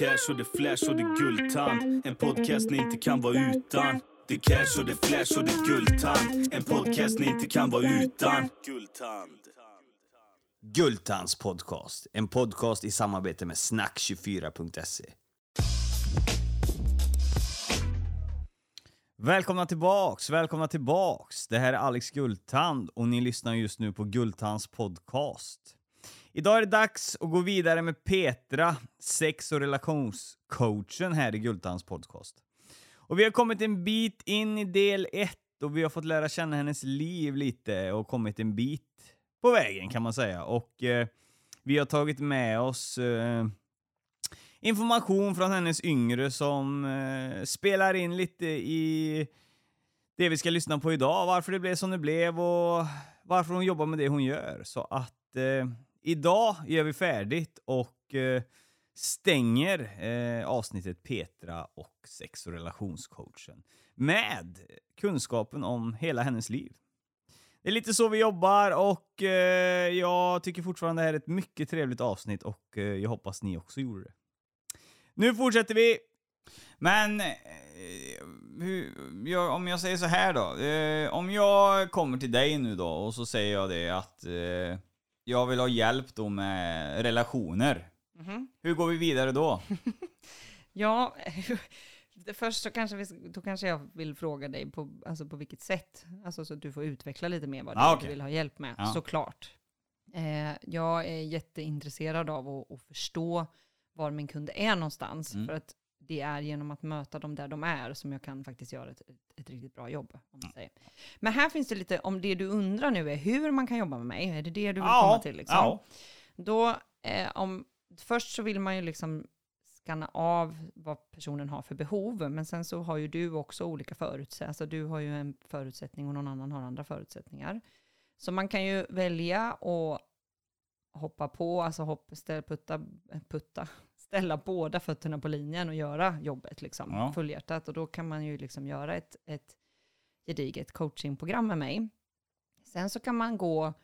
cash och det flash och det guldtand. En podcast ni inte kan vara utan. Det cash och det flash och det guldtand. En podcast ni inte kan vara utan. Guldtand. Gultans podcast, en podcast i samarbete med snack24.se. Välkomna tillbaks, välkomna tillbaks. Det här är Alex Gultand och ni lyssnar just nu på Gultans podcast. Idag är det dags att gå vidare med Petra, sex och relationscoachen här i Gultans podcast. Och vi har kommit en bit in i del ett och vi har fått lära känna hennes liv lite och kommit en bit på vägen kan man säga. Och eh, vi har tagit med oss eh, information från hennes yngre som eh, spelar in lite i det vi ska lyssna på idag, varför det blev som det blev och varför hon jobbar med det hon gör. Så att eh, idag gör vi färdigt och eh, stänger eh, avsnittet Petra och sex och relationscoachen med kunskapen om hela hennes liv. Det är lite så vi jobbar och eh, jag tycker fortfarande det här är ett mycket trevligt avsnitt och eh, jag hoppas ni också gjorde det. Nu fortsätter vi. Men eh, hur, jag, om jag säger så här då. Eh, om jag kommer till dig nu då och så säger jag det att jag vill ha hjälp då med relationer. Hur går vi vidare då? Ja, först så kanske, vi, då kanske jag vill fråga dig på, alltså på vilket sätt. Alltså så att du får utveckla lite mer vad Ah, du okej. vill ha hjälp med, Ja. såklart. Eh, jag är jätteintresserad av att, att förstå var min kund är någonstans. Mm. För att det är genom att möta dem där de är som jag kan faktiskt göra ett, ett, riktigt bra jobb. Om man säger. Men här finns det lite, om det du undrar nu är hur man kan jobba med mig, är det det du vill komma till? Liksom? ja. Då, eh, om, först så vill man ju liksom skanna av vad personen har för behov, men sen så har ju du också olika förutsättningar. Alltså du har ju en förutsättning och någon annan har andra förutsättningar. Så man kan ju välja att hoppa på, alltså hopp, ställa, putta, putta, ställa båda fötterna på linjen och göra jobbet liksom, Ja. fullhjärtat. Och då kan man ju liksom göra ett, ett gediget coachingprogram med mig. Sen så kan man gå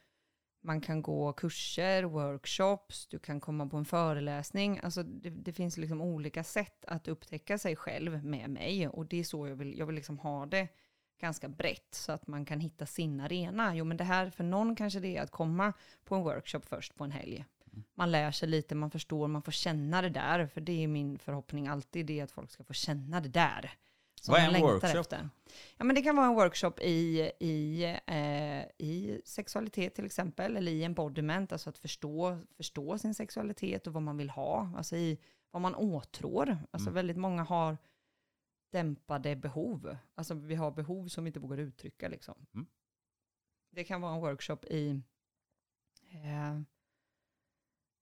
man kan gå kurser, workshops, du kan komma på en föreläsning. Alltså det, det finns liksom olika sätt att upptäcka sig själv med mig. Och det är så jag vill, jag vill liksom ha det ganska brett så att man kan hitta sin arena. Jo men det här, för någon kanske det är att komma på en workshop först på en helg. Man lär sig lite, man förstår, man får känna det där. För det är min förhoppning alltid, det är att folk ska få känna det där. som Vad är en längtar workshop? Efter. Ja, men det kan vara en workshop i, i, eh, i sexualitet till exempel, eller i embodiment, alltså att förstå, förstå sin sexualitet och vad man vill ha, alltså i vad man åtrår. Alltså Mm. väldigt många har dämpade behov. Alltså vi har behov som vi inte vågar uttrycka liksom. Mm. Det kan vara en workshop i, eh,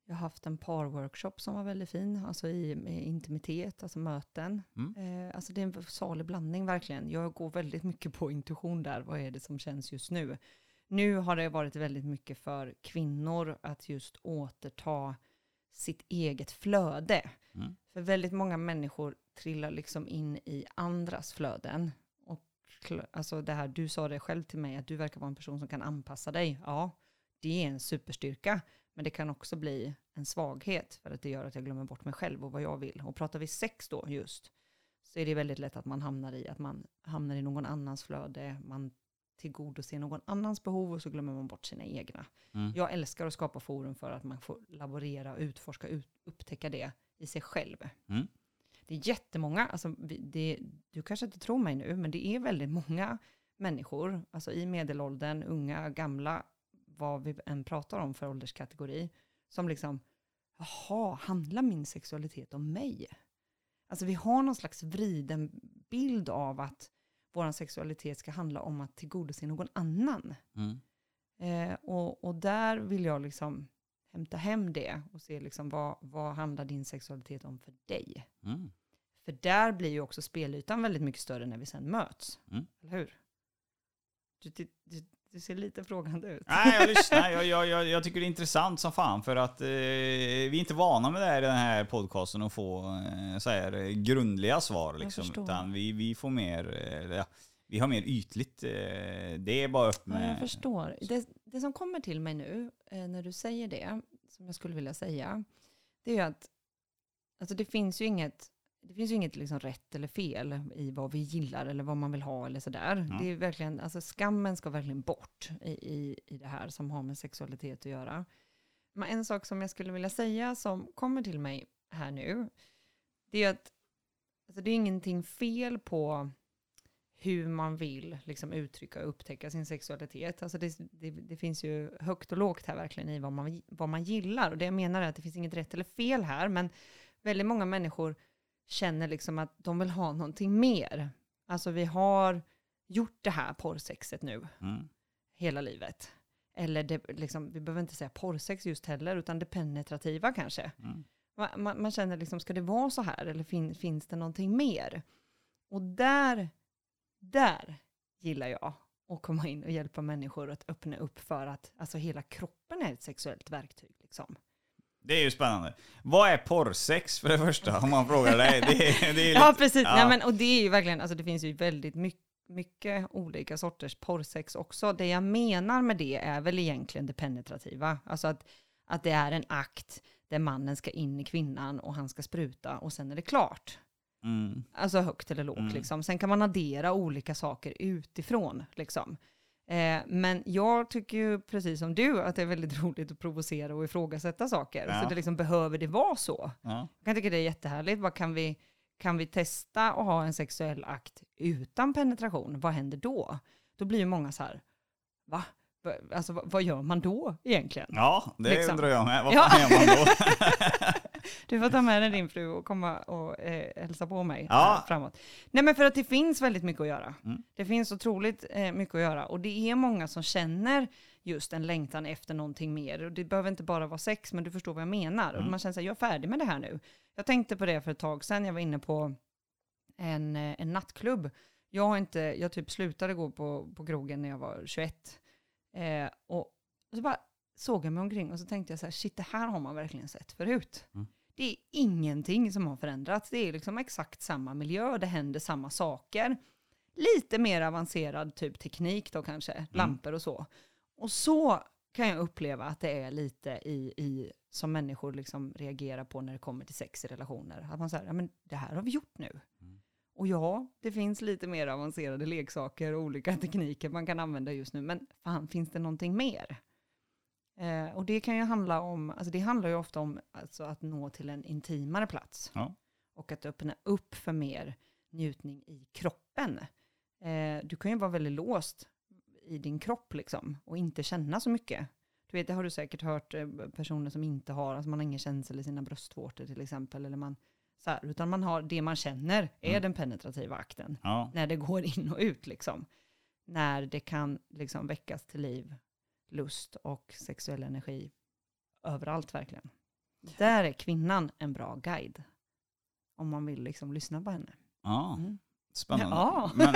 jag har haft en parworkshop som var väldigt fin, alltså i intimitet, alltså möten. Mm. Eh, alltså det är en salig blandning verkligen. Jag går väldigt mycket på intuition där, vad är det som känns just nu? Nu har det varit väldigt mycket för kvinnor att just återta sitt eget flöde. Mm. För väldigt många människor trillar liksom in i andras flöden. Och alltså det här, du sa det själv till mig, att du verkar vara en person som kan anpassa dig. Ja, det är en superstyrka. Men det kan också bli en svaghet för att det gör att jag glömmer bort mig själv och vad jag vill. Och pratar vi sex då just, så är det väldigt lätt att man hamnar i att man hamnar i någon annans flöde, man tillgodoser någon annans behov och så glömmer man bort sina egna. Mm. Jag älskar att skapa forum för att man får laborera, utforska, ut, upptäcka det i sig själv. Mm. Det är jättemånga, alltså det, du kanske inte tror mig nu, men det är väldigt många människor, alltså i medelåldern, unga, gamla, vad vi än pratar om för ålderskategori, som liksom, jaha, handlar min sexualitet om mig? Alltså vi har någon slags vriden bild av att vår sexualitet ska handla om att tillgodose någon annan. Mm. Eh, och, och där vill jag liksom hämta hem det och se liksom vad, vad handlar din sexualitet om för dig? Mm. För där blir ju också spelytan väldigt mycket större när vi sen möts. Mm. Eller hur? Du, du, du, du ser lite frågande ut. Nej, jag lyssnar. Jag, jag, jag, jag tycker det är intressant som fan för att eh, vi är inte vana med det här i den här podcasten att få eh, så här, eh, grundliga svar liksom. Utan vi, vi får mer, eh, ja, vi har mer ytligt. Eh, det är bara upp Ja, med... jag förstår. Det, det som kommer till mig nu, eh, när du säger det, som jag skulle vilja säga, det är ju att alltså det finns ju inget, det finns ju inget liksom rätt eller fel i vad vi gillar eller vad man vill ha eller sådär. Ja. Det är verkligen, alltså skammen ska verkligen bort i, i, i det här som har med sexualitet att göra. Men en sak som jag skulle vilja säga som kommer till mig här nu, det är att alltså det är ingenting fel på hur man vill liksom uttrycka och upptäcka sin sexualitet. Alltså det, det, det finns ju högt och lågt här verkligen i vad man, vad man gillar. Och det jag menar är att det finns inget rätt eller fel här, men väldigt många människor känner liksom att de vill ha någonting mer. Alltså vi har gjort det här porrsexet nu Mm. hela livet. Eller det, liksom, vi behöver inte säga porrsex just heller, utan det penetrativa kanske. Mm. Man, man, man känner liksom, ska det vara så här eller fin, finns det någonting mer? Och där, där gillar jag att komma in och hjälpa människor att öppna upp för att alltså hela kroppen är ett sexuellt verktyg. Liksom. Det är ju spännande. Vad är porrsex för det första, om man frågar dig? Det är, det är Ja, precis. ja. Nej, men, och det är ju verkligen, alltså det finns ju väldigt mycket, mycket olika sorters porrsex också. Det jag menar med det är väl egentligen det penetrativa. Alltså att, att det är en akt där mannen ska in i kvinnan och han ska spruta och sen är det klart. Mm. Alltså högt eller lågt Mm. liksom. Sen kan man addera olika saker utifrån liksom. Eh, men jag tycker ju precis som du att det är väldigt roligt att provocera och ifrågasätta saker. Ja. Så det liksom behöver det vara så. Ja. Jag kan tycka det är jättehärligt. Vad kan vi, kan vi testa att ha en sexuell akt utan penetration? Vad händer då? Då blir ju många så här, va? Alltså vad, gör man då egentligen? ja, det Liksom. undrar jag med. Vad Ja. fan gör man då? Du får ta med dig din fru och komma och eh, hälsa på mig Ja. framåt. Nej men för att det finns väldigt mycket att göra. Mm. Det finns otroligt eh, mycket att göra och det är många som känner just en längtan efter någonting mer. Och det behöver inte bara vara sex, men du förstår vad jag menar. Och Mm. man känner sig, jag är färdig med det här nu. Jag tänkte på det för ett tag sedan, jag var inne på en, eh, en nattklubb. Jag har inte, jag typ slutade gå på, på krogen när jag var 21. Eh, och så bara såg jag mig omkring och så tänkte jag så här, shit det här har man verkligen sett förut. Mm. Det är ingenting som har förändrats. Det är liksom exakt samma miljö, det händer samma saker. Lite mer avancerad typ teknik då kanske, lampor och så. Och så kan jag uppleva att det är lite i, i som människor liksom reagerar på när det kommer till sex i relationer. Att man säger, ja men det här har vi gjort nu. Mm. Och ja, det finns lite mer avancerade leksaker och olika tekniker man kan använda just nu, men fan, finns det någonting mer? Eh, och det kan ju handla om, alltså det handlar ju ofta om alltså att nå till en intimare plats. Ja. Och att öppna upp för mer njutning i kroppen. Eh, du kan ju vara väldigt låst i din kropp liksom och inte känna så mycket. Du vet, det har du säkert hört eh, personer som inte har, alltså man har ingen känsel i sina bröstvårtor till exempel, eller man, så här, utan man har, det man känner är Mm. den penetrativa akten. Ja. När det går in och ut liksom. När det kan liksom väckas till liv, lust och sexuell energi överallt verkligen. Där är kvinnan en bra guide. Om man vill liksom lyssna på henne. ja. Mm. Spännande. Ja. Men,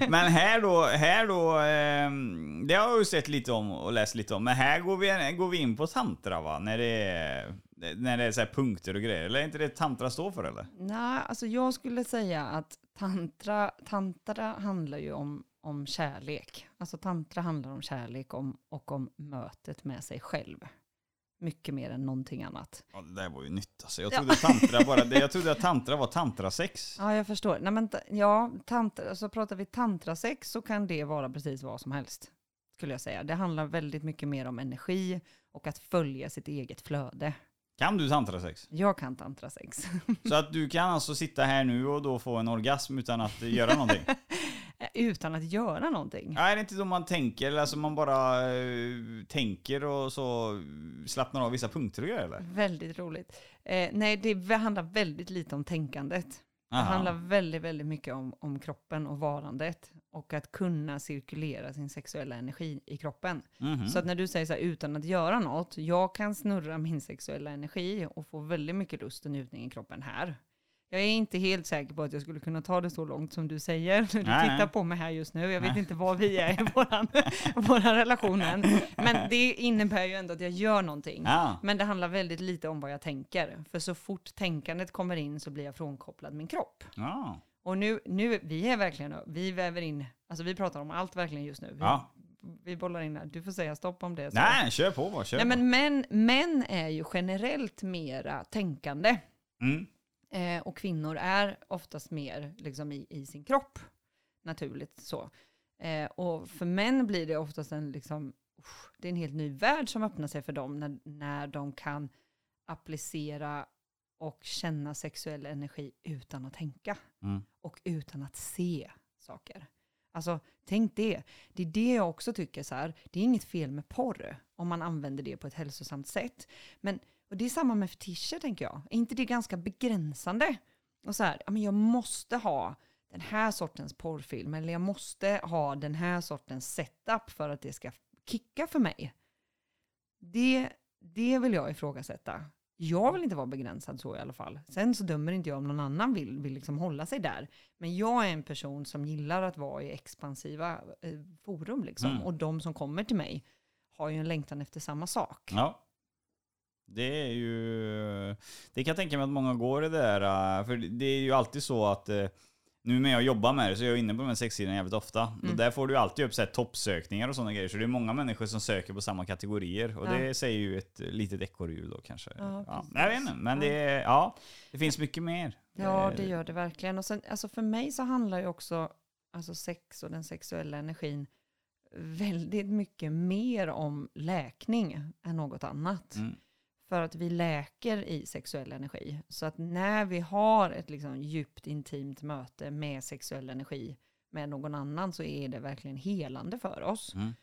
men här då, här då ehm, det har jag ju sett lite om och läst lite om, men här går vi, går vi in på tantra va? När det är, när det är så här punkter och grejer, eller är inte det tantra står för eller? Nej, alltså jag skulle säga att tantra, tantra handlar ju om, om kärlek. Alltså tantra handlar om kärlek om, och om mötet med sig själv. Mycket mer än någonting annat. Ja, det där var ju nytt alltså. Jag Ja. trodde tantra bara, jag trodde att tantra var tantrasex. Ja, jag förstår. Nej, men, ja, tantra, alltså pratar vi tantrasex så kan det vara precis vad som helst. Skulle jag säga. Det handlar väldigt mycket mer om energi och att följa sitt eget flöde. Kan du tantrasex? Jag kan tantrasex. Så att du kan alltså sitta här nu och då få en orgasm utan att göra någonting? Utan att göra någonting. Är det inte då man tänker, eller alltså man bara eh, tänker och så slappnar av vissa punkter och grejer eller? Väldigt roligt. Eh, nej, det handlar väldigt lite om tänkandet. Det Aha. handlar väldigt, väldigt mycket om, om kroppen och varandet. Och att kunna cirkulera sin sexuella energi i kroppen. Mhm. Så att när du säger så här, utan att göra något, jag kan snurra min sexuella energi och få väldigt mycket lust och njutning i kroppen här. Jag är inte helt säker på att jag skulle kunna ta det så långt som du säger. Du Nej, tittar nej. på mig här just nu. Jag vet Nej. inte var vi är i våran, våran relation än. Men det innebär ju ändå att jag gör någonting. Ja. Men det handlar väldigt lite om vad jag tänker. För så fort tänkandet kommer in så blir jag frånkopplad min kropp. Ja. Och nu, nu vi är verkligen, vi väver in, alltså vi pratar om allt verkligen just nu. Vi, Ja. vi bollar in här. Du får säga stopp om det. så. Nej, kör på bara, kör Nej, men män, män är ju generellt mera tänkande. Mm. Eh, och kvinnor är oftast mer liksom, i, i sin kropp, naturligt så. Eh, och för män blir det oftast en, liksom, usch, det är en helt ny värld som öppnar sig för dem när, när de kan applicera och känna sexuell energi utan att tänka Mm. och utan att se saker. Alltså, tänk det. Det är det jag också tycker så här, det är inget fel med porr om man använder det på ett hälsosamt sätt. Men, och det är samma med fetischer tänker jag. Är inte det ganska begränsande? Och så här, ja, men jag måste ha den här sortens porrfilm eller jag måste ha den här sortens setup för att det ska kicka för mig. Det, det vill jag ifrågasätta. Jag vill inte vara begränsad så i alla fall. Sen så dömer inte jag om någon annan vill, vill liksom hålla sig där. Men jag är en person som gillar att vara i expansiva eh, forum liksom. Mm. Och de som kommer till mig har ju en längtan efter samma sak. Ja. Det är ju... Det kan jag tänka mig att många går i det där. äh, För det är ju alltid så att äh, nu när jag jobbar med det så är jag inne på de här sexsidorna jävligt ofta. Mm. Och där får du alltid upp så toppsökningar och sådana grejer. Så det är många människor som söker på samma kategorier. Och Ja. det säger ju ett litet ekorrhjul då kanske. Ja, Ja, jag vet inte, men det, är- ja, det finns mycket mer. Ja, Eh, det gör det verkligen. Och sen, alltså för mig så handlar ju också alltså sex och den sexuella energin väldigt mycket mer om läkning än något annat. Mm. För att vi läker i sexuell energi. Så att när vi har ett liksom djupt intimt möte med sexuell energi med någon annan så är det verkligen helande för oss. Mm.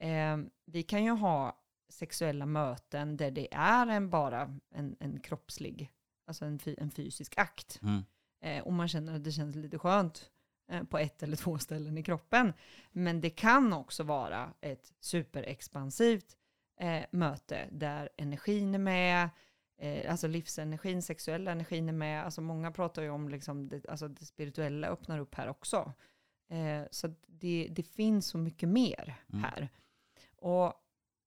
Eh, vi kan ju ha sexuella möten där det är en, bara en, en kroppslig, alltså en, en fysisk akt. Mm. Eh, och man känner att det känns lite skönt eh, på ett eller två ställen i kroppen. Men det kan också vara ett superexpansivt eh, möte där energin är med, eh, alltså livsenergin, sexuella energin är med. Alltså många pratar ju om liksom det, alltså det spirituella öppnar upp här också. Eh, så det, det finns så mycket mer Mm. här. Och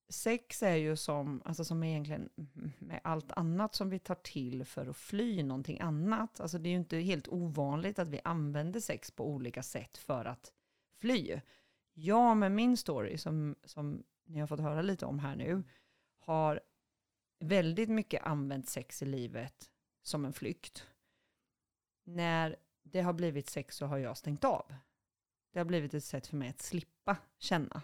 sex är ju som, alltså som egentligen med allt annat som vi tar till för att fly någonting annat. Alltså det är ju inte helt ovanligt att vi använder sex på olika sätt för att fly. Jag med min story, som, som ni har fått höra lite om här nu, har väldigt mycket använt sex i livet som en flykt. När det har blivit sex så har jag stängt av. Det har blivit ett sätt för mig att slippa känna.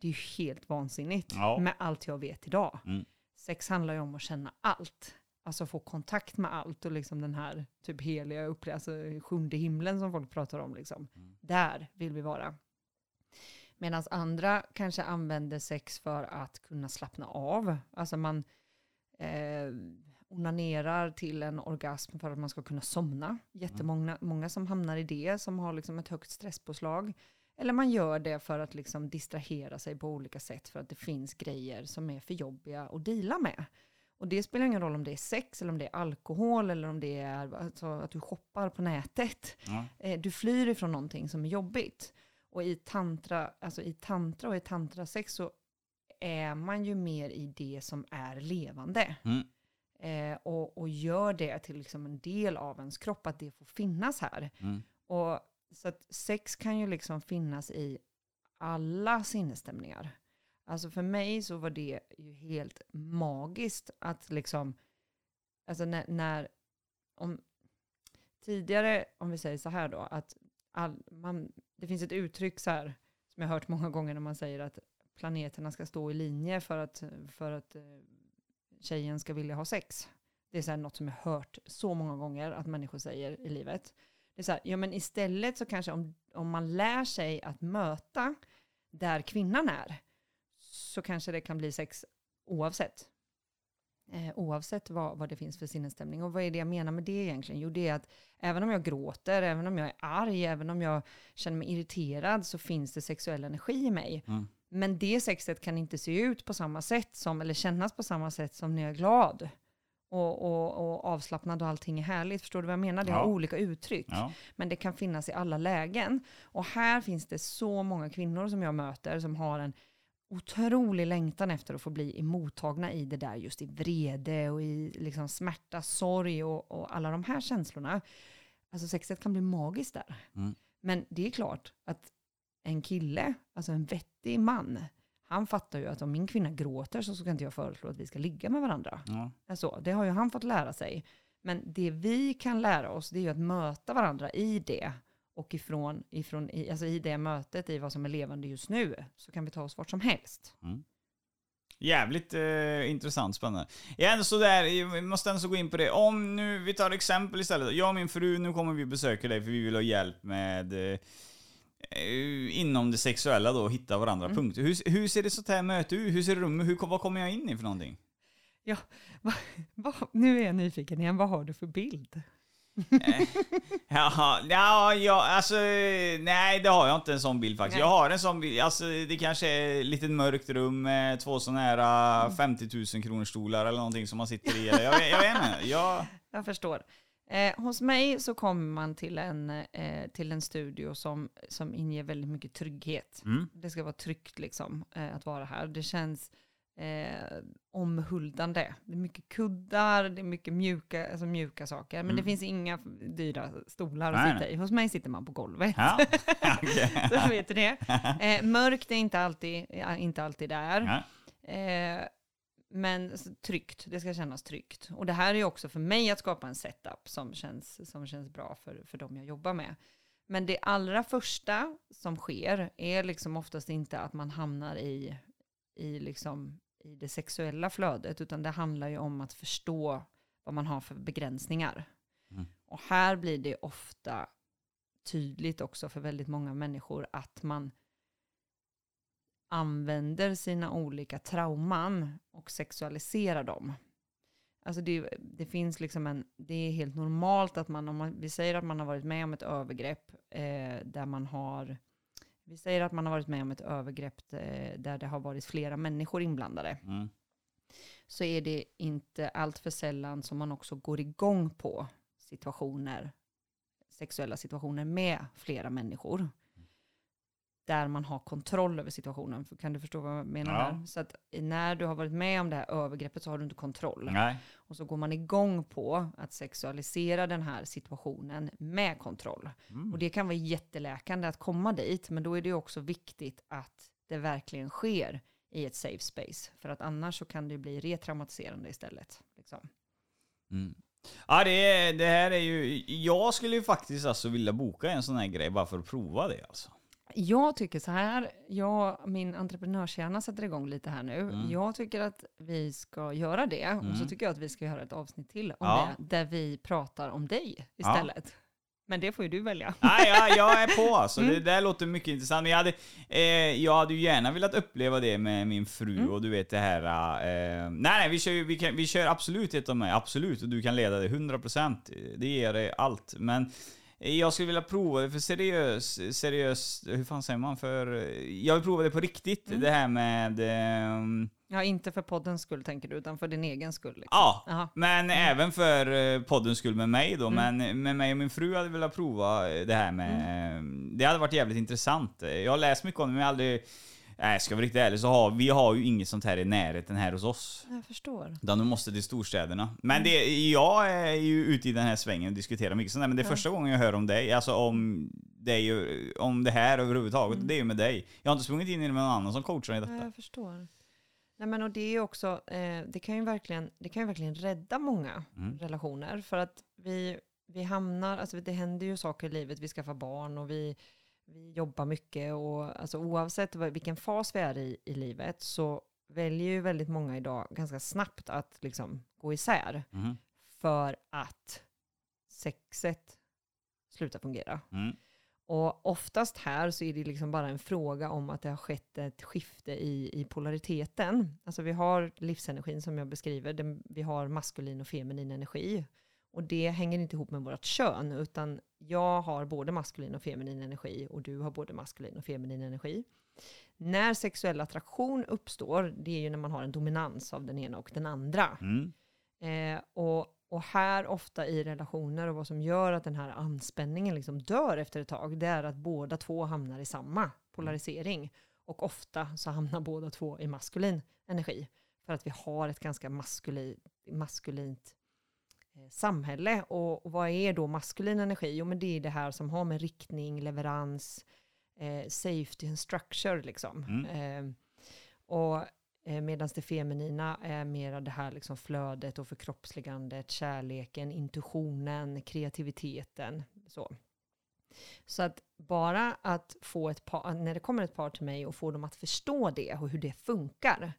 Det är ju helt vansinnigt Ja. med allt jag vet idag. Mm. Sex handlar ju om att känna allt. Alltså få kontakt med allt och liksom den här typ heliga upplevelsen, alltså sjunde himlen som folk pratar om. Liksom. Mm. Där vill vi vara. Medan andra kanske använder sex för att kunna slappna av. Alltså man eh, onanerar till en orgasm för att man ska kunna somna. Jättemånga många som hamnar i det, som har liksom ett högt stresspåslag. Eller man gör det för att liksom distrahera sig på olika sätt för att det finns grejer som är för jobbiga att deala med. Och det spelar ingen roll om det är sex eller om det är alkohol eller om det är alltså, att du shoppar på nätet. Eh, du flyr ifrån någonting som är jobbigt. Och i tantra, alltså i tantra och i tantrasex så är man ju mer i det som är levande. Mm. Eh, och, och gör det till liksom en del av ens kropp, att det får finnas här. Mm. Och, så att sex kan ju liksom finnas i alla sinnesstämningar. Alltså för mig så var det ju helt magiskt att liksom, alltså när, när om, tidigare, om vi säger så här då, att all, man, det finns ett uttryck så här, som jag har hört många gånger när man säger att planeterna ska stå i linje för att, för att eh, tjejen ska vilja ha sex. Det är så här något som jag har hört så många gånger att människor säger i livet. Det är så här, ja men istället så kanske om, om man lär sig att möta där kvinnan är, så kanske det kan bli sex oavsett. Eh, oavsett vad, vad det finns för sinnesstämning. Och vad är det jag menar med det egentligen? Jo, det är att även om jag gråter, även om jag är arg, även om jag känner mig irriterad, så finns det sexuell energi i mig. Mm. Men det sexet kan inte se ut på samma sätt som, eller kännas på samma sätt som när jag är glad. Och, och, och avslappnad och allting är härligt. Förstår du vad jag menar? Det har Ja. olika uttryck. Ja. Men det kan finnas i alla lägen. Och här finns det så många kvinnor som jag möter som har en otrolig längtan efter att få bli emottagna i det där, just i vrede och i liksom smärta, sorg och, och alla de här känslorna. Alltså sexet kan bli magiskt där. Mm. Men det är klart att en kille, alltså en vettig man, han fattar ju att om min kvinna gråter så ska inte jag föreslå att vi ska ligga med varandra. Ja. Alltså, det har ju han fått lära sig. Men det vi kan lära oss, det är ju att möta varandra i det. Och ifrån, ifrån i, alltså i det mötet, i vad som är levande just nu, så kan vi ta oss vart som helst. Jävligt eh, intressant, spännande. Jag är ändå sådär, jag måste ändå så gå in på det. Om nu, vi tar exempel istället. Jag och min fru, nu kommer vi besöka dig för vi vill ha hjälp med eh, eh, inom det sexuella då, hitta varandra Mm. punkter. Hur, hur ser det sånt här möte ut? Hur ser rummet Hur, vad kommer jag in i för någonting? Ja, va, va, nu är jag nyfiken igen, vad har du för bild? Jaha, ja, ja, alltså nej det har jag inte en sån bild faktiskt. Nej. Jag har en sån bild, alltså det kanske är ett litet mörkt rum med två såna här Mm. uh, 50 000 kronors stolar eller någonting som man sitter i. Jag, vet- jag vet inte. Jag, Jag förstår. Eh, hos mig så kommer man till en, eh, till en studio som, som inger väldigt mycket trygghet. mm, Det ska vara tryggt liksom, eh, att vara här. Det känns eh, omhuldande. Det är mycket kuddar, det är mycket mjuka, alltså mjuka saker. Men Mm. det finns inga dyra stolar att Nej, sitta i. Hos mig sitter man på golvet. ja, okej. Så vet du det. Eh, mörkt är inte alltid, inte alltid där. Ja. Eh, men tryggt, det ska kännas tryggt. Och det här är också för mig att skapa en setup som känns, som känns bra för, för dem jag jobbar med. Men det allra första som sker är liksom oftast inte att man hamnar i, i, liksom, i det sexuella flödet, utan det handlar ju om att förstå vad man har för begränsningar. Mm. Och här blir det ofta tydligt också för väldigt många människor att man använder sina olika trauman och sexualiserar dem. Alltså det, det finns liksom en, det är helt normalt att man, om man, vi säger att man har varit med om ett övergrepp eh, där man har, vi säger att man har varit med om ett övergrepp eh, där det har varit flera människor inblandade, Mm. så är det inte allt för sällan som man också går igång på situationer, sexuella situationer med flera människor. Där man har kontroll över situationen. För- Kan du förstå vad jag menar Ja. här? Så att när du har varit med om det här övergreppet så har du inte kontroll. Nej. Och så går man igång på att sexualisera den här situationen med kontroll. Mm. Och det kan vara jätteläkande att komma dit, men då är det ju också viktigt att det verkligen sker i ett safe space. För att annars så kan det bli retraumatiserande istället. Liksom. Mm. Ja, det, det här är ju... Jag skulle ju faktiskt alltså vilja boka en sån här grej bara för att prova det alltså. Jag tycker så här, jag, min entreprenörshjärna sätter igång lite här nu. Mm. Jag tycker att vi ska göra det. Och så Mm. tycker jag att vi ska göra ett avsnitt till om Ja. det, där vi pratar om dig Ja. istället. Men det får ju du välja. Nej, jag, jag är på alltså. Mm. Det där låter mycket intressant. Jag hade, eh, jag hade ju gärna velat uppleva det med min fru Mm. och du vet det här... Eh, nej, nej, vi kör, ju- vi, kan, vi kör absolut ett av mig. Absolut. Och du kan leda det 100%. Det ger dig allt. Men jag skulle vilja prova det för seriös, seriös, hur fan säger man för... Jag vill prova det på riktigt. Mm. Det här med... ehm, Ja, inte för poddens skull tänker du, utan för din egen skull. Liksom. ja, Jaha. men även för eh, poddens skull med mig då. Mm. Men med mig och min fru hade velat prova eh, det här med... Mm. Det hade varit jävligt intressant. Jag har läst mycket om det men jag har aldrig... Nej, ska vara riktigt ärlig så har vi har ju inget sånt här i närheten här hos oss. Jag förstår. Utan de måste till storstäderna. Men det, jag är ju ute i den här svängen och diskuterar mycket sånt där. Men det är Ja. första gången jag hör om dig. Alltså om dig, om det här överhuvudtaget. Mm. Det är ju med dig. Jag har inte sprungit in i det med någon annan som coachar i Ja, detta. jag förstår. Nej, men och det är också, eh, det kan ju verkligen, det kan ju verkligen rädda många Mm. relationer. För att vi, vi hamnar, alltså det händer ju saker i livet, vi skaffar barn och vi, vi jobbar mycket och alltså oavsett vilken fas vi är i i livet så väljer ju väldigt många idag ganska snabbt att liksom gå isär Mhm. för att sexet slutar fungera. Mm. Och oftast här så är det liksom bara en fråga om att det har skett ett skifte i, i polariteten. Alltså vi har livsenergin som jag beskriver, den, vi har maskulin och feminin energi. Och det hänger inte ihop med vårt kön, utan jag har både maskulin och feminin energi och du har både maskulin och feminin energi. När sexuell attraktion uppstår, det är ju när man har en dominans av den ena och den andra. Mm. Eh, och, och här ofta i relationer och vad som gör att den här anspänningen liksom dör efter ett tag, det är att båda två hamnar i samma polarisering. Och ofta så hamnar båda två i maskulin energi. För att vi har ett ganska maskuli, maskulint samhälle. Och, och vad är då maskulin energi? Jo men det är det här som har med riktning, leverans, eh, safety and structure liksom. Mm. Eh, och Eh, Medan det feminina är mer det här liksom flödet och förkroppsligandet, kärleken, intuitionen, kreativiteten. Så. Så att bara att få ett par, när det kommer ett par till mig och få dem att förstå det och hur det funkar,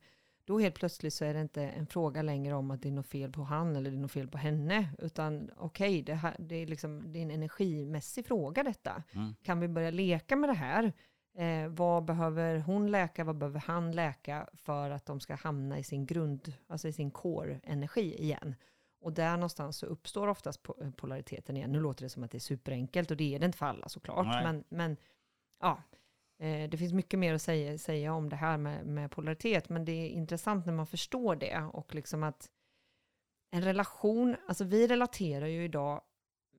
då helt plötsligt så är det inte en fråga längre om att det är något fel på han eller det är något fel på henne, utan okej, okay, det, det, är liksom, det är en energimässig fråga detta. Mm. Kan vi börja leka med det här? Eh, vad behöver hon läka, vad behöver han läka för att de ska hamna i sin grund, alltså i sin core-energi igen? Och där någonstans så uppstår oftast po- polariteten igen. Nu låter det som att det är superenkelt och det är det inte för alla såklart. Nej. Men, men ja, eh, det finns mycket mer att säga, säga om det här med, med polaritet. Men det är intressant när man förstår det och liksom att en relation, alltså vi relaterar ju idag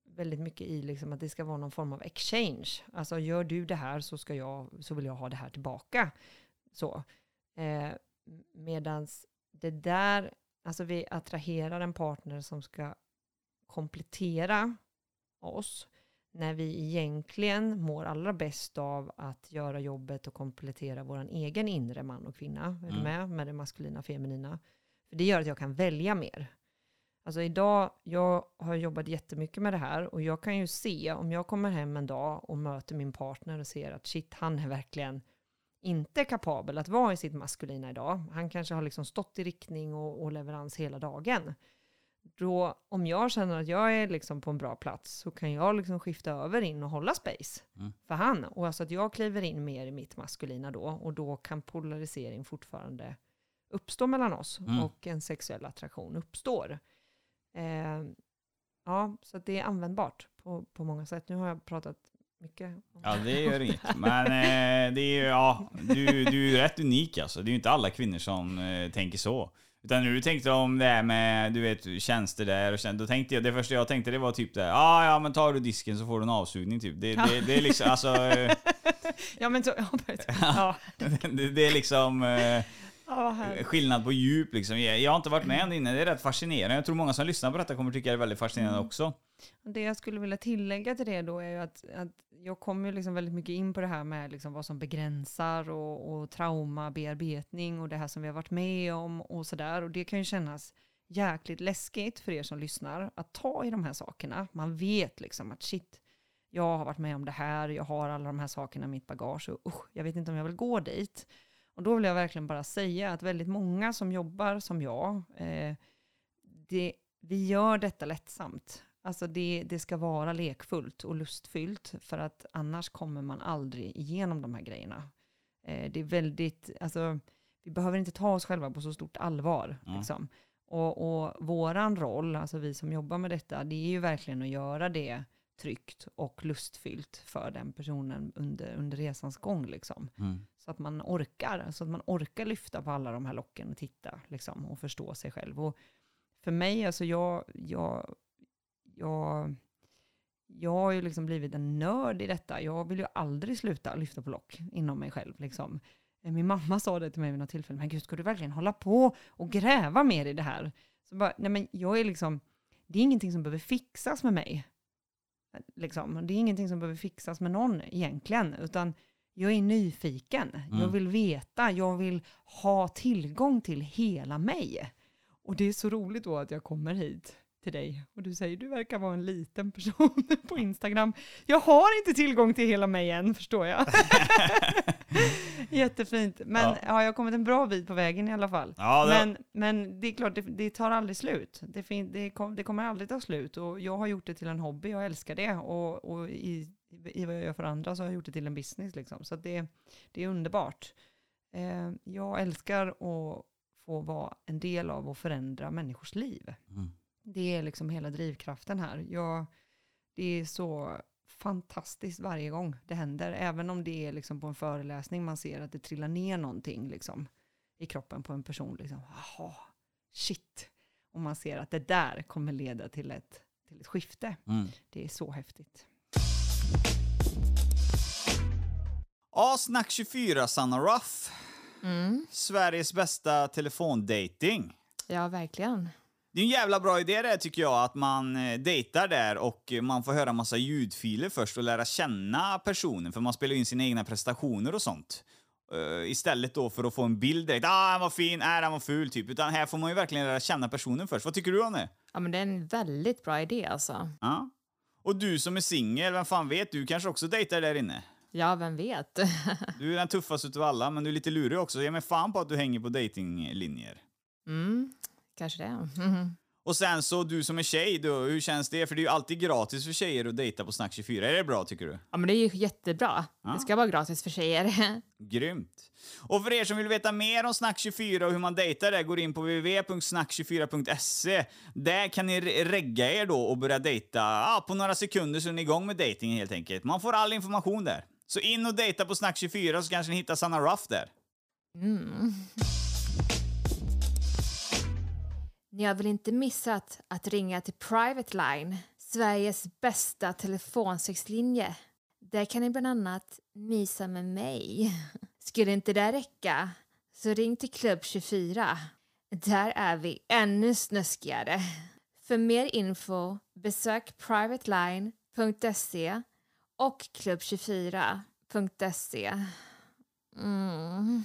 väldigt mycket i liksom att det ska vara någon form av exchange. Alltså gör du det här så, ska jag, så vill jag ha det här tillbaka. Så. Eh, medans det där, alltså vi attraherar en partner som ska komplettera oss när vi egentligen mår allra bäst av att göra jobbet och komplettera vår egen inre man och kvinna. Är du Mm. med? Med det maskulina och feminina. För det gör att jag kan välja mer. Alltså idag, jag har jobbat jättemycket med det här och jag kan ju se om jag kommer hem en dag och möter min partner och ser att shit, han är verkligen inte kapabel att vara i sitt maskulina idag. Han kanske har liksom stått i riktning och, och leverans hela dagen. Då, om jag känner att jag är liksom på en bra plats så kan jag liksom skifta över in och hålla space Mm. för han. Och alltså att jag kliver in mer i mitt maskulina då och då kan polarisering fortfarande uppstå mellan oss Mm. och en sexuell attraktion uppstår. Eh, ja, så det är användbart på, på många sätt. Nu har jag pratat mycket. Om Ja, det gör inget. Men eh, det är ja, du, du är rätt unik alltså. Det är ju inte alla kvinnor som eh, tänker så. Utan du tänkte om det här med, du vet, tjänster där och då tänkte jag, det första jag tänkte det var typ det, ah, ja men tar du disken så får du en avsugning typ. Det, det, det är liksom, alltså, eh, ja, men så, ja, det, det är liksom eh, härligt. skillnad på djup liksom. Jag, har inte varit med det innan, det är rätt fascinerande. Jag tror många som lyssnar på detta kommer tycka det är väldigt fascinerande Mm. också. Det jag skulle vilja tillägga till det då är ju att, att jag kommer ju liksom väldigt mycket in på det här med liksom vad som begränsar och, och traumabearbetning och det här som vi har varit med om och sådär. Och det kan ju kännas jäkligt läskigt för er som lyssnar att ta i de här sakerna. Man vet liksom att shit, jag har varit med om det här, jag har alla de här sakerna i mitt bagage och usch, jag vet inte om jag vill gå dit. Och då vill jag verkligen bara säga att väldigt många som jobbar som jag, eh, det, vi gör detta lättsamt. Alltså det, det ska vara lekfullt och lustfyllt för att annars kommer man aldrig igenom de här grejerna. Eh, det är väldigt, alltså vi behöver inte ta oss själva på så stort allvar. Mm. Liksom. Och, och våran roll, alltså vi som jobbar med detta, det är ju verkligen att göra det tryggt och lustfyllt för den personen under, under resans gång. Liksom. Mm. Så att man orkar, så att man orkar lyfta på alla de här locken och titta liksom, och förstå sig själv. Och för mig, alltså jag, jag, jag, jag har ju liksom blivit en nörd i detta. Jag vill ju aldrig sluta lyfta på lock inom mig själv. Liksom. Eh, Min mamma sa det till mig vid något tillfälle, men gud, ska du verkligen hålla på och gräva mer i det här? Så bara, nej men jag är liksom, det är ingenting som behöver fixas med mig. Liksom. Det är ingenting som behöver fixas med någon egentligen, utan jag är nyfiken. Jag Mm. vill veta, jag vill ha tillgång till hela mig. Och det är så roligt då att jag kommer hit till dig och du säger du verkar vara en liten person på Instagram. Jag har inte tillgång till hela mig än, förstår jag. Jättefint. Men Ja. ja. jag har kommit en bra bit på vägen i alla fall. Ja, det, Men, men det är klart, det, det tar aldrig slut. Det, fin, det, kom, det kommer aldrig ta slut. Och jag har gjort det till en hobby, jag älskar det. Och, och i, i vad jag gör för andra så har jag gjort det till en business. Liksom. Så det, det är underbart. Eh, jag älskar att få vara en del av att förändra människors liv. Mm. Det är liksom hela drivkraften här. Jag, det är så fantastiskt varje gång det händer. Även om det är liksom på en föreläsning man ser att det trillar ner någonting liksom, i kroppen på en person. Liksom, Jaha, shit. Och man ser att det där kommer leda till ett, till ett skifte. Mm. Det är så häftigt. Ja, Snack 24, Sanna Ruff. Mm. Sveriges bästa telefondating. Ja, verkligen. Det är en jävla bra idé det tycker jag, att man eh, dejtar där och eh, man får höra massa ljudfiler först och lära känna personen, för man spelar in sina egna prestationer och sånt. eh, istället då för att få en bild direkt. Ah, han var fin, är han var ful, typ. Utan här får man ju verkligen lära känna personen först. Vad tycker du om det? Ja, men det är en väldigt bra idé alltså. Ja. Och du som är singel, vem fan vet, du kanske också dejtar där inne? Ja, vem vet? Du är den tuffaste utav alla, men du är lite lurig också. Ge mig fan på att du hänger på datinglinjer. Mm, kanske det. Mhm. Och sen så, du som är tjej då, hur känns det? För det är ju alltid gratis för tjejer att dejta på Snack 24. Är det bra tycker du? Ja, men det är ju jättebra. Ja. Det ska vara gratis för tjejer. Grymt. Och för er som vill veta mer om Snack 24 och hur man dejtar där, går in på www.snack24.se. Där kan ni re- regga er då och börja dejta ja, på några sekunder så är ni igång med dejtingen helt enkelt. Man får all information där. Så in och dejta på Snack 24 så kanske ni hittar Sanna Ruff där. Mm. Ni har väl inte missat att ringa till Private Line, Sveriges bästa telefonsexlinje. Där kan ni bland annat mysa med mig. Skulle inte det räcka så ring till Klubb 24. Där är vi ännu snuskigare. För mer info besök privateline.se och klubb24.se. Mm.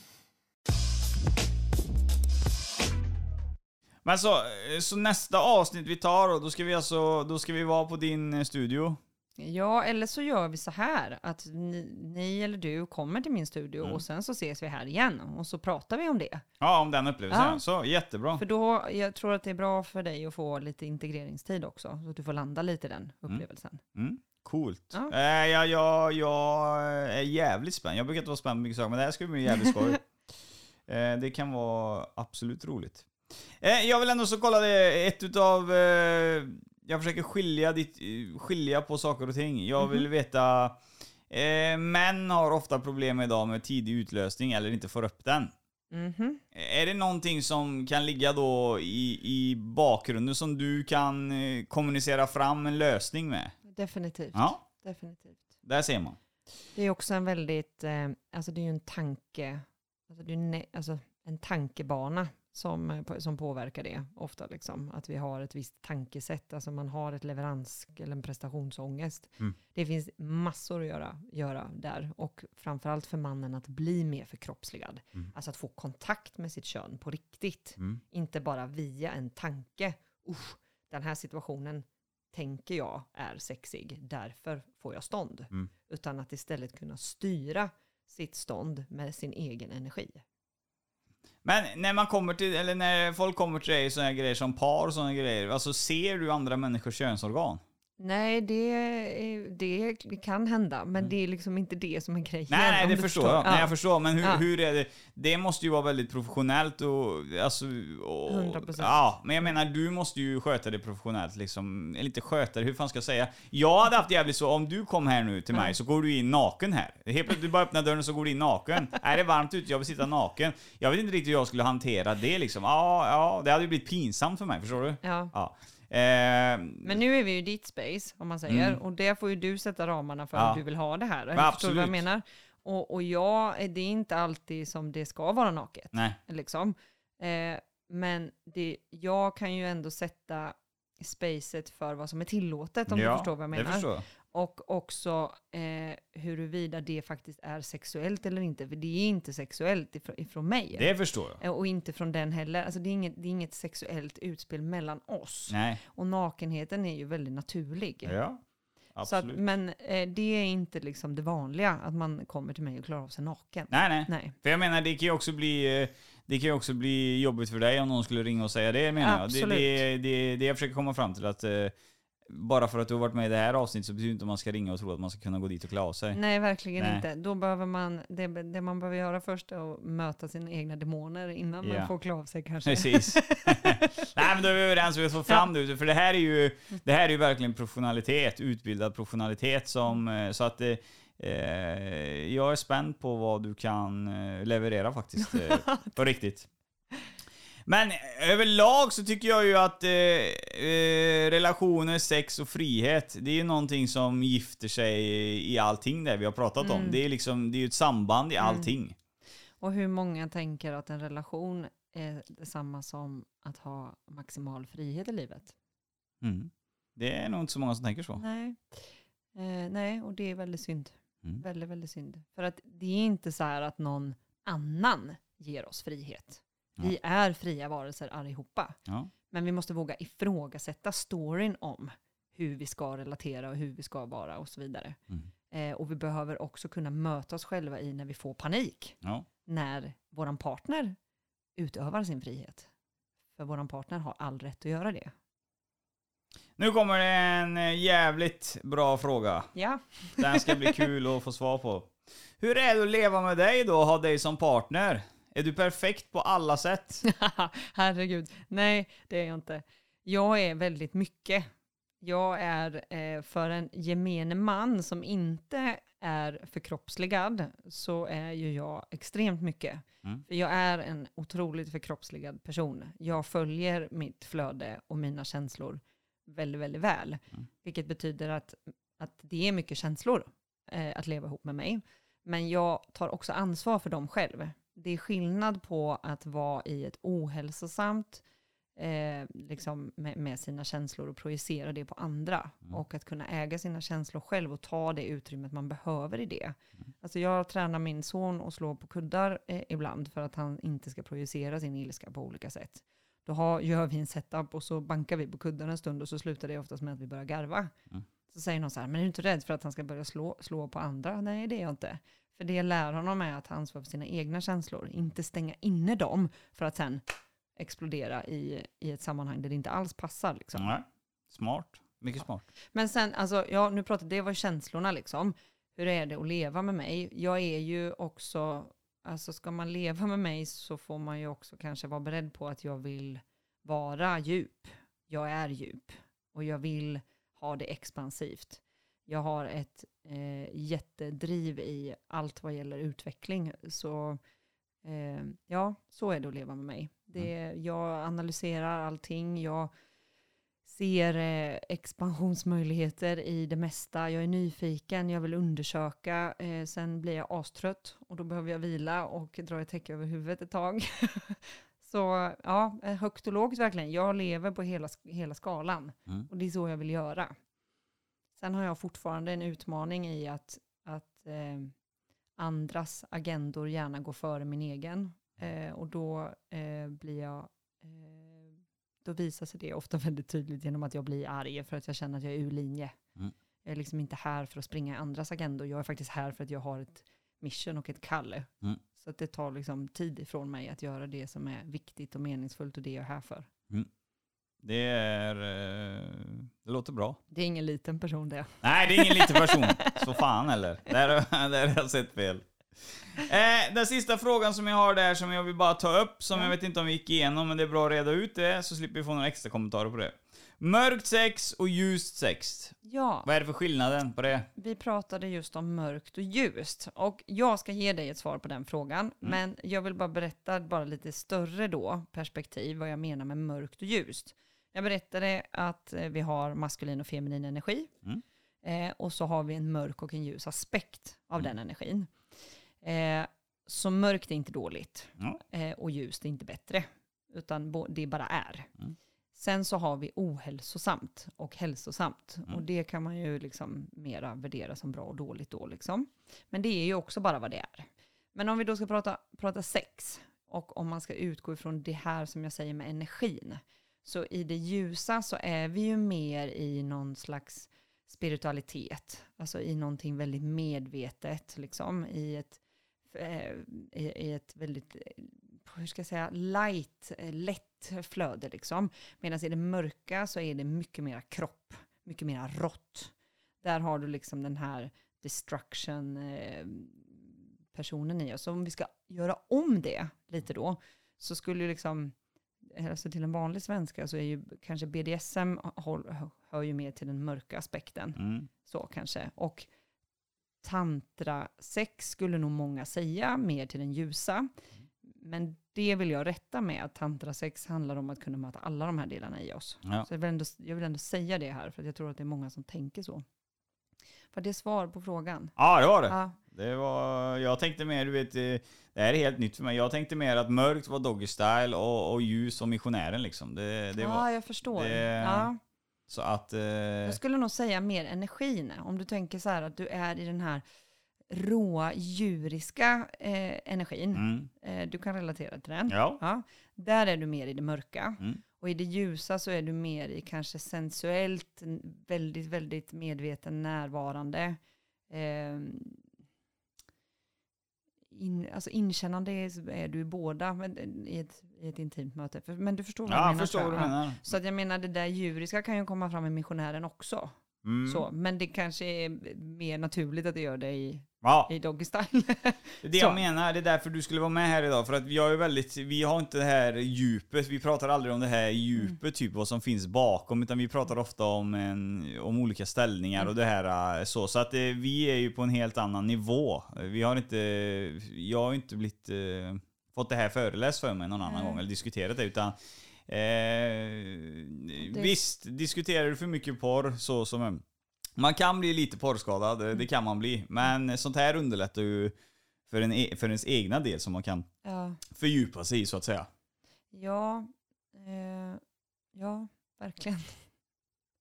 Men så, så nästa avsnitt vi tar då, då ska vi alltså, då ska vi vara på din eh, studio. Ja, eller så gör vi så här att ni, ni eller du kommer till min studio Mm. och sen så ses vi här igen och så pratar vi om det. Ja, om den upplevelsen. Ja. Så, jättebra. För då, jag tror att det är bra för dig att få lite integreringstid också, så att du får landa lite i den upplevelsen. Mm, coolt. Ja. Eh, ja, ja, jag är jävligt spänd. Jag brukar inte vara spänd på mycket saker, men det här ska bli jävligt skoj. eh, det kan vara absolut roligt. Eh, jag vill ändå så kolla det, ett utav... Eh, jag försöker skilja, ditt, eh, skilja på saker och ting. Jag vill veta... Eh, män har ofta problem idag med tidig utlösning eller inte får upp den. Mhm. Är det någonting som kan ligga då i, i bakgrunden som du kan eh, kommunicera fram en lösning med? Definitivt. Ja, Definitivt. där ser man. Det är också en väldigt, eh, alltså det är ju en tanke, alltså det är ne- alltså en tankebana som, eh, som påverkar det ofta. Liksom. Att vi har ett visst tankesätt, alltså man har ett leverans eller en prestationsångest. Mm. Det finns massor att göra, göra där och framförallt för mannen att bli mer förkroppsligad. Mm. Alltså att få kontakt med sitt kön på riktigt. Mm. Inte bara via en tanke. Usch, den här situationen tänker jag är sexig, därför får jag stånd. Mm. Utan att istället kunna styra sitt stånd med sin egen energi. Men när man kommer till, eller när folk kommer till dig sådana grejer som par och sådana grejer, alltså ser du andra människors könsorgan? Nej, det, det kan hända, men det är liksom inte det som är grejen. Mm. Nej, nej, det förstår jag. Nej, Ja. jag förstår. Men hur, Ja. hur är det? Det måste ju vara väldigt professionellt och... Alltså, och 100%. Ja, men jag menar, du måste ju sköta det professionellt liksom. Eller inte sköta det, hur fan ska jag säga? Jag hade haft jävligt så, om du kom här nu till mig så går du in naken här. Helt plötsligt du bara öppnar dörren så går du in naken. är det varmt ute? Jag vill sitta naken. Jag vet inte riktigt hur jag skulle hantera det liksom. Ja, ja, det hade ju blivit pinsamt för mig, förstår du? Ja. Ja. Eh, Men nu är vi ju i ditt space, om man säger. Mm. Och det får ju du sätta ramarna för Ja. hur du vill ha det här. Men Förstår du vad jag menar? Och, och ja, det är inte alltid som det ska vara naket. nej. Liksom. Eh, men det, jag kan ju ändå sätta spacet för vad som är tillåtet, om du förstår vad jag menar. Jag. Och också eh, huruvida det faktiskt är sexuellt eller inte. För det är inte sexuellt ifrån, ifrån mig. Det förstår jag. Eh, Och inte från den heller. Alltså det, är inget, det är inget sexuellt utspel mellan oss. Nej. Och nakenheten är ju väldigt naturlig. Ja. Så att, Absolut. men eh, det är inte liksom det vanliga, att man kommer till mig och klarar av sig naken. Nej, nej. Nej. För jag menar, det kan ju också bli, eh, det kan ju också bli jobbigt för dig om någon skulle ringa och säga det, menar jag. Absolut. Det, det, det, det jag försöker komma fram till att eh, bara för att du har varit med i det här avsnittet så betyder det inte att man ska ringa och tro att man ska kunna gå dit och klä av sig. Nej, verkligen Nej. inte. Då behöver man, det, det man behöver göra först är att möta sina egna demoner innan Ja. man får klä av sig kanske. Precis. Nej men då är vi överens, vi får fram det. För det här är ju, det här är ju verkligen professionalitet, utbildad professionalitet som, eh, så att eh, eh, jag är spänd på vad du kan leverera faktiskt. På riktigt. Men överlag så tycker jag ju att eh, eh, relationer, sex och frihet, det är ju någonting som gifter sig i allting det vi har pratat om. Mm. Det är liksom, det är ju ett samband i Mm. allting. Och hur många tänker att en relation är detsamma som att ha maximal frihet i livet? Mm. Det är nog inte så många som tänker så. Nej. Eh, nej, och det är väldigt synd. Mm. Väldigt, väldigt synd. För att det är inte så här att någon annan ger oss frihet. Vi är fria varelser allihopa. Ja. Men vi måste våga ifrågasätta storyn om hur vi ska relatera och hur vi ska vara och så vidare. Mm. Eh, och vi behöver också kunna möta oss själva i när vi får panik. Ja. När våran partner utövar sin frihet. För våran partner har all rätt att göra det. Nu kommer det en eh, jävligt bra fråga. Ja, Den ska bli kul att få svar på. Hur är det att leva med dig då och ha dig som partner? Är du perfekt på alla sätt? herregud. Nej, det är jag inte. Jag är väldigt mycket. Jag är eh, för en gemene man som inte är förkroppsligad så är ju jag extremt mycket. Mm. För jag är en otroligt förkroppsligad person. Jag följer mitt flöde och mina känslor väldigt, väldigt väl. Mm. Vilket betyder att, att det är mycket känslor eh, att leva ihop med mig. Men jag tar också ansvar för dem själv. Det är skillnad på att vara i ett ohälsosamt eh, liksom med, med sina känslor och projicera det på andra. Mm. Och att kunna äga sina känslor själv och ta det utrymmet man behöver i det. Mm. Alltså jag tränar min son och slår på kuddar eh, ibland för att han inte ska projicera sin ilska på olika sätt. Då har, gör vi en setup och så bankar vi på kuddarna en stund och så slutar det oftast med att vi börjar garva. Mm. Så säger någon så här, men är du inte rädd för att han ska börja slå, slå på andra? Nej, det är jag inte. För det lär honom är att ta ansvar för sina egna känslor, inte stänga inne dem för att sen explodera i, i ett sammanhang där det inte alls passar. Liksom. Nej. Smart. Mycket smart. Men sen, alltså, ja, nu pratade det var känslorna liksom. Hur är det att leva med mig? Jag är ju också, alltså ska man leva med mig så får man ju också kanske vara beredd på att jag vill vara djup. Jag är djup och jag vill ha det expansivt. Jag har ett eh, jättedriv i allt vad gäller utveckling. Så eh, ja, så är det att leva med mig. Det, Jag analyserar allting. Jag ser eh, expansionsmöjligheter i det mesta. Jag är nyfiken, jag vill undersöka. Eh, sen blir jag astrött och då behöver jag vila och dra ett täcke över huvudet ett tag. så ja, eh, högt och lågt verkligen. Jag lever på hela, hela skalan Mm. och det är så jag vill göra. Sen har jag fortfarande en utmaning i att, att eh, andras agendor gärna går före min egen. Eh, och då eh, blir jag eh, då visar sig det ofta väldigt tydligt genom att jag blir arg för att jag känner att jag är ur linje. Mm. Jag är liksom inte här för att springa andras agendor. Jag är faktiskt här för att jag har ett mission och ett kall. Mm. Så att det tar liksom tid ifrån mig att göra det som är viktigt och meningsfullt och det jag är här för. Det är... eh, Det låter bra. Det är ingen liten person det. Nej, det är ingen liten person. Så fan eller? Där, där har jag sett fel. Eh, den sista frågan som jag har där som jag vill bara ta upp, som Ja. jag vet inte om vi gick igenom, men det är bra att reda ut det, så slipper vi få några extra kommentarer på det. Mörkt sex och ljust sex. Ja, Vad är det för skillnaden på det? vi pratade just om mörkt och ljust. Och jag ska ge dig ett svar på den frågan. Men jag vill bara berätta bara lite större då perspektiv vad jag menar med mörkt och ljust. Jag berättade att eh, vi har maskulin och feminin energi. Mm. Eh, och så har vi en mörk och en ljus aspekt av den energin. Eh, så mörkt är inte dåligt Ja. eh, och ljust är inte bättre. Utan det bara är. Mm. Sen så har vi ohälsosamt och hälsosamt. Mm. Och det kan man ju liksom mera värdera som bra och dåligt då liksom. Men det är ju också bara vad det är. Men om vi då ska prata, prata sex och om man ska utgå ifrån det här som jag säger med energin. Så i det ljusa så är vi ju mer i någon slags spiritualitet. Alltså i någonting väldigt medvetet liksom. I ett, eh, i, ett väldigt, eh, hur ska jag säga, light, eh, lätt flöde liksom. Medan i det mörka så är det mycket mera kropp, mycket mera rått. Där har du liksom den här destruction personen i oss. Så om vi ska göra om det lite då, så skulle ju liksom, alltså till en vanlig svenska så är ju kanske BDSM håll, hör ju mer till den mörka aspekten. Mm. Så kanske. Och tantrasex skulle nog många säga mer till den ljusa. Men det vill jag rätta med, att tantrasex handlar om att kunna möta alla de här delarna i oss. Ja. Så jag vill, ändå, jag vill ändå säga det här, för att jag tror att det är många som tänker så. För det svar på frågan. ja, det var det. Ja, Det var, jag tänkte mer, du vet, det här är helt nytt för mig. Jag tänkte mer att mörkt var doggy style och, och ljus och missionären liksom. Det, det var, ja jag förstår. det- Ja. så att... Eh, Jag skulle nog säga mer energin. Om du tänker så här att du är i den här råa djuriska eh, energin. Mm. Eh, du kan relatera till den. Ja. Ja, där är du mer i det mörka. Mm. Och i det ljusa så är du mer i kanske sensuellt, väldigt, väldigt medveten, närvarande. Eh, in, alltså inkännande är, är du i båda men, i, ett, i ett intimt möte. Men du förstår vad Ja, jag menar. förstår du menar. Så att jag menar det där djuriska kan ju komma fram i missionären också. Mm. Så, men det kanske är mer naturligt att det gör det i, Ja, i doggy style. det är det jag menar. Det är därför du skulle vara med här idag. För att jag är väldigt, vi har inte det här djupet. Vi pratar aldrig om det här djupet, typ vad som finns bakom. Utan vi pratar ofta om, en, om olika ställningar och det här eh, så. Så att eh, vi är ju på en helt annan nivå. Vi har inte, jag har inte blivit, eh, fått det här föreläst för mig någon annan Nej. gång. Eller diskuterat det. Utan eh, visst, diskuterar du för mycket porr så som man kan bli lite porrskadad, eh, det kan man bli. Men sånt här underlättar ju för, en, e- för ens egna del som man kan ja, fördjupa sig i så att säga. ja, eh, ja, verkligen.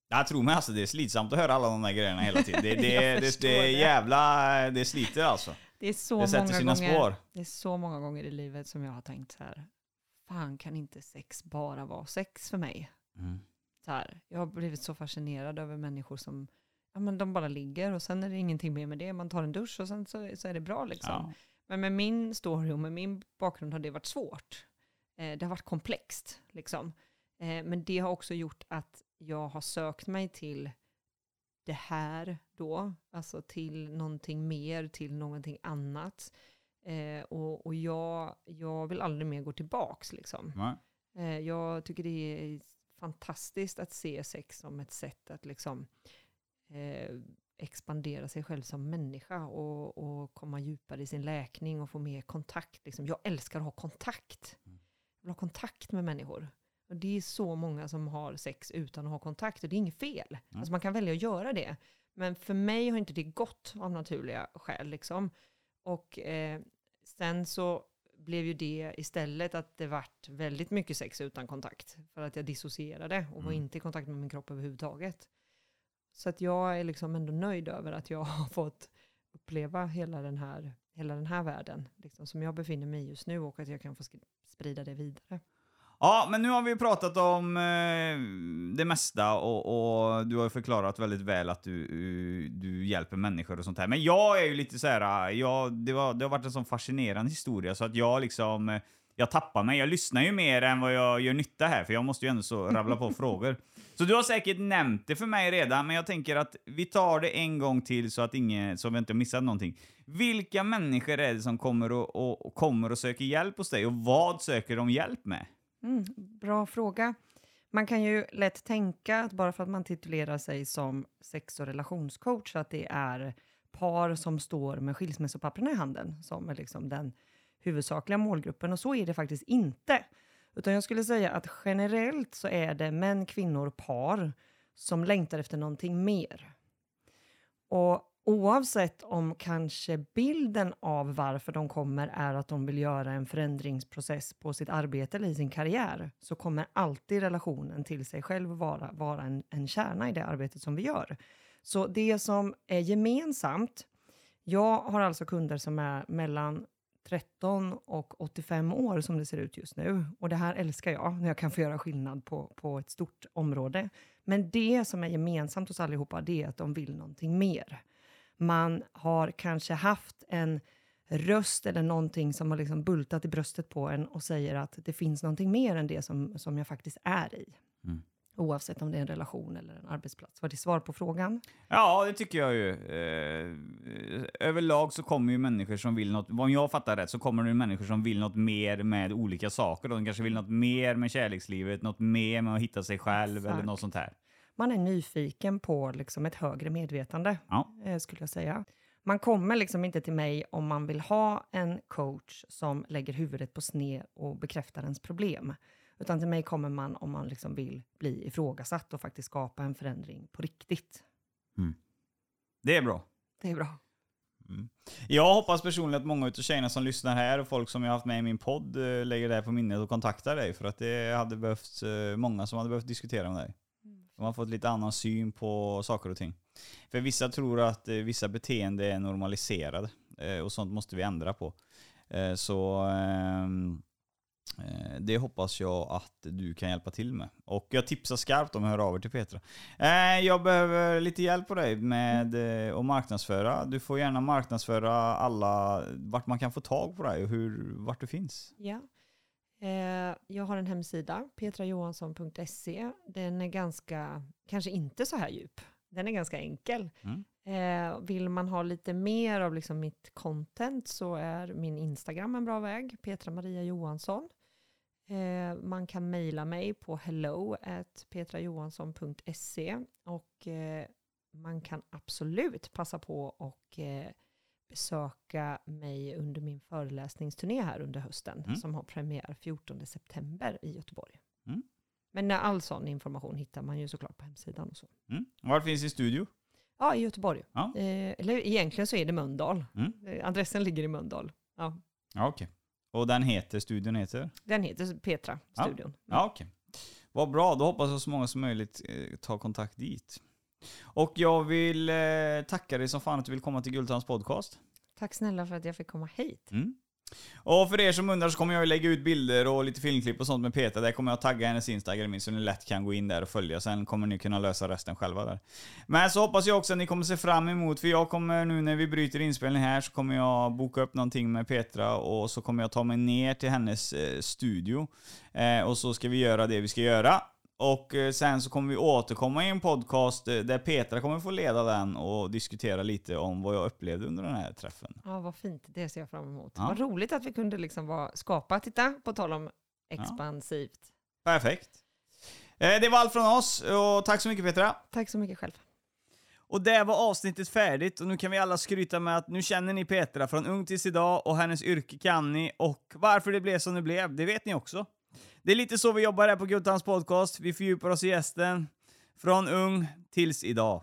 Jag tror mig alltså, det är slitsamt att höra alla de där grejerna hela tiden. Det, det, det, det, det är det. jävla, det sliter alltså. Det är så Det sätter många sina gånger. spår. Det är så många gånger i livet som jag har tänkt så här. Fan kan inte sex bara vara sex för mig? Mm. Så här, jag har blivit så fascinerad över människor som ja, men de bara ligger och sen är det ingenting mer med det. Man tar en dusch och sen så, så är det bra liksom. Ja. Men med min story och med min bakgrund har det varit svårt. Eh, det har varit komplext liksom. Eh, men det har också gjort att jag har sökt mig till det här då, alltså till någonting mer, till någonting annat. Eh, och och jag, jag vill aldrig mer gå tillbaks liksom. Eh, jag tycker det är fantastiskt att se sex som ett sätt att liksom eh, expandera sig själv som människa och, och komma djupare i sin läkning och få mer kontakt. Liksom. Jag älskar att ha kontakt. Jag vill ha kontakt med människor. Och det är så många som har sex utan att ha kontakt och det är inget fel. Alltså man kan välja att göra det. Men för mig har inte det gått av naturliga skäl. Liksom. Och eh, sen så blev ju det istället att det vart väldigt mycket sex utan kontakt. För att jag dissocierade och var Mm. inte i kontakt med min kropp överhuvudtaget. Så att jag är liksom ändå nöjd över att jag har fått uppleva hela den här, hela den här världen liksom, som jag befinner mig i just nu och att jag kan få sprida det vidare. Ja, men nu har vi pratat om eh, det mesta och, och du har ju förklarat väldigt väl att du, eh, du hjälper människor och sånt här. Men jag är ju lite så här, eh, jag, det, var, det har varit en sån fascinerande historia så att jag liksom, eh, jag tappar mig. Jag lyssnar ju mer än vad jag gör nytta här, för jag måste ju ändå så rabbla på frågor. Så du har säkert nämnt det för mig redan, men jag tänker att vi tar det en gång till så att ingen, så vi inte har missat någonting. Vilka människor är det som kommer och, och, och kommer och söker hjälp hos dig och vad söker de hjälp med? Mm, bra fråga. Man kan ju lätt tänka att bara för att man titulerar sig som sex och relationscoach att det är par som står med skilsmässopapperna i handen som är liksom den huvudsakliga målgruppen och så är det faktiskt inte. Utan jag skulle säga att generellt så är det män, kvinnor, par som längtar efter någonting mer. Och oavsett om kanske bilden av varför de kommer är att de vill göra en förändringsprocess på sitt arbete eller i sin karriär så kommer alltid relationen till sig själv vara, vara en, en kärna i det arbetet som vi gör. Så det som är gemensamt, jag har alltså kunder som är mellan 13 och 85 år som det ser ut just nu. Och det här älskar jag, när jag kan få göra skillnad på, på ett stort område. Men det som är gemensamt hos allihopa, det är att de vill någonting mer. Man har kanske haft en röst eller någonting som har liksom bultat i bröstet på en och säger att det finns någonting mer än det som, som jag faktiskt är i. Mm. Oavsett om det är en relation eller en arbetsplats. Var det svar på frågan? Ja, det tycker jag ju. Eh, överlag så kommer ju människor som vill något, om jag fattar rätt, så kommer det människor som vill något mer med olika saker. De kanske vill något mer med kärlekslivet, något mer med att hitta sig själv eller Exakt. något sånt här. Man är nyfiken på liksom ett högre medvetande, Ja. eh, skulle jag säga. Man kommer liksom inte till mig om man vill ha en coach som lägger huvudet på sned och bekräftar ens problem. Utan till mig kommer man om man liksom vill bli ifrågasatt och faktiskt skapa en förändring på riktigt. Det är bra. Det är bra. Jag hoppas personligen att många av tjejerna som lyssnar här och folk som jag haft med i min podd eh, lägger det här på minnet och kontaktar dig. För att det hade behövts eh, många som hade behövt diskutera med dig. De har fått lite annan syn på saker och ting. För vissa tror att eh, vissa beteenden är normaliserade eh, och sånt måste vi ändra på. Eh, så ehm, det hoppas jag att du kan hjälpa till med. Och jag tipsar skarpt om att höra av er till Petra. Jag behöver lite hjälp på dig med att marknadsföra. Du får gärna marknadsföra alla, vart man kan få tag på dig och hur, vart du finns. Ja. Eh, jag har en hemsida, petrajohansson.se. Den är ganska, kanske inte så här djup. Den är ganska enkel. Mm. Eh, vill man ha lite mer av liksom mitt content så är min Instagram en bra väg, Petra Maria Johansson. Eh, man kan mejla mig på hello petrajohansson.se och man kan absolut passa på och besöka mig under min föreläsningsturné här under hösten Mm. som har premiär 14 september i Göteborg. Mm. Men all sån information hittar man ju såklart på hemsidan och så. Mm. Var finns i studio? Ja, i Göteborg. Ja. Eh, eller egentligen så är det Mölndal. Mm. Eh, adressen ligger i Mölndal. Ja. Ja, okej. Och den heter, studion heter? Den heter Petra, Ja. studion. Ja, okej. Vad bra, då hoppas jag så många som möjligt eh, tar kontakt dit. Och jag vill eh, tacka dig som fan att du vill komma till Guldtands podcast. Tack snälla för att jag fick komma hit. Mm. Och för er som undrar så kommer jag lägga ut bilder och lite filmklipp och sånt med Petra. Där kommer jag tagga hennes Instagram in så ni lätt kan gå in där och följa. Sen kommer ni kunna lösa resten själva där. Men så hoppas jag också att ni kommer se fram emot, för jag kommer nu när vi bryter inspelning här så kommer jag boka upp någonting med Petra och så kommer jag ta mig ner till hennes eh, studio. Eh, och så ska vi göra det vi ska göra. Och eh, sen så kommer vi återkomma i en podcast eh, där Petra kommer få leda den och diskutera lite om vad jag upplevde under den här träffen. Ja, vad fint. Det ser jag fram emot. Ja. Vad roligt att vi kunde liksom vara, skapa, titta, på tal om expansivt. Perfekt. Eh, Det var allt från oss och tack så mycket Petra. Tack så mycket själv. Och där var avsnittet färdigt och nu kan vi alla skryta med att nu känner ni Petra från ung tills idag och hennes yrke kan ni och varför det blev som det blev, det vet ni också. Det är lite så vi jobbar här på Guldtands podcast. Vi fördjupar oss i gästen från ung tills idag.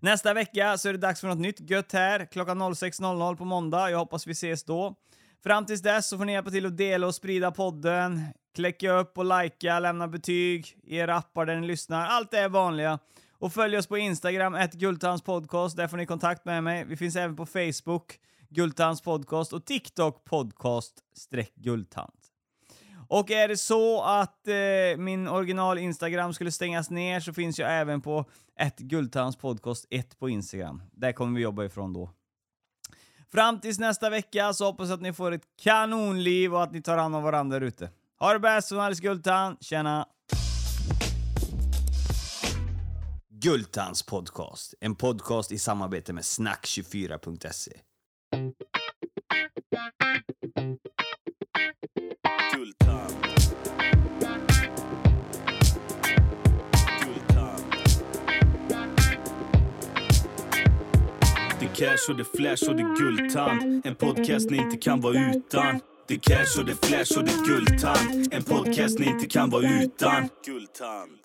Nästa vecka så är det dags för något nytt gött här klockan 06.00 på måndag. Jag hoppas vi ses då. Fram tills dess så får ni hjälpa till att dela och sprida podden, klicka upp och likea, lämna betyg i era appar där ni lyssnar. Allt det är vanliga. Och följ oss på Instagram, ett Guldtands podcast. Där får ni kontakt med mig. Vi finns även på Facebook, Guldtands podcast och TikTok podcast streck Guldtand. Och är det så att eh, min original Instagram skulle stängas ner så finns jag även på ettguldtantspodcast1 på Instagram. Där kommer vi jobba ifrån då. Fram tills nästa vecka så hoppas jag att ni får ett kanonliv och att ni tar hand om varandra där ute. Ha det bäst från Alice Guldtand. Tjena! Guldtands podcast. En podcast i samarbete med snack24.se. Guldtand. Guldtand. Det är cash och det är flash och det är guldtand. En podcast ni inte kan vara utan. Det är cash och det är flash och det är guldtand. En podcast ni inte kan vara utan. Guldtand.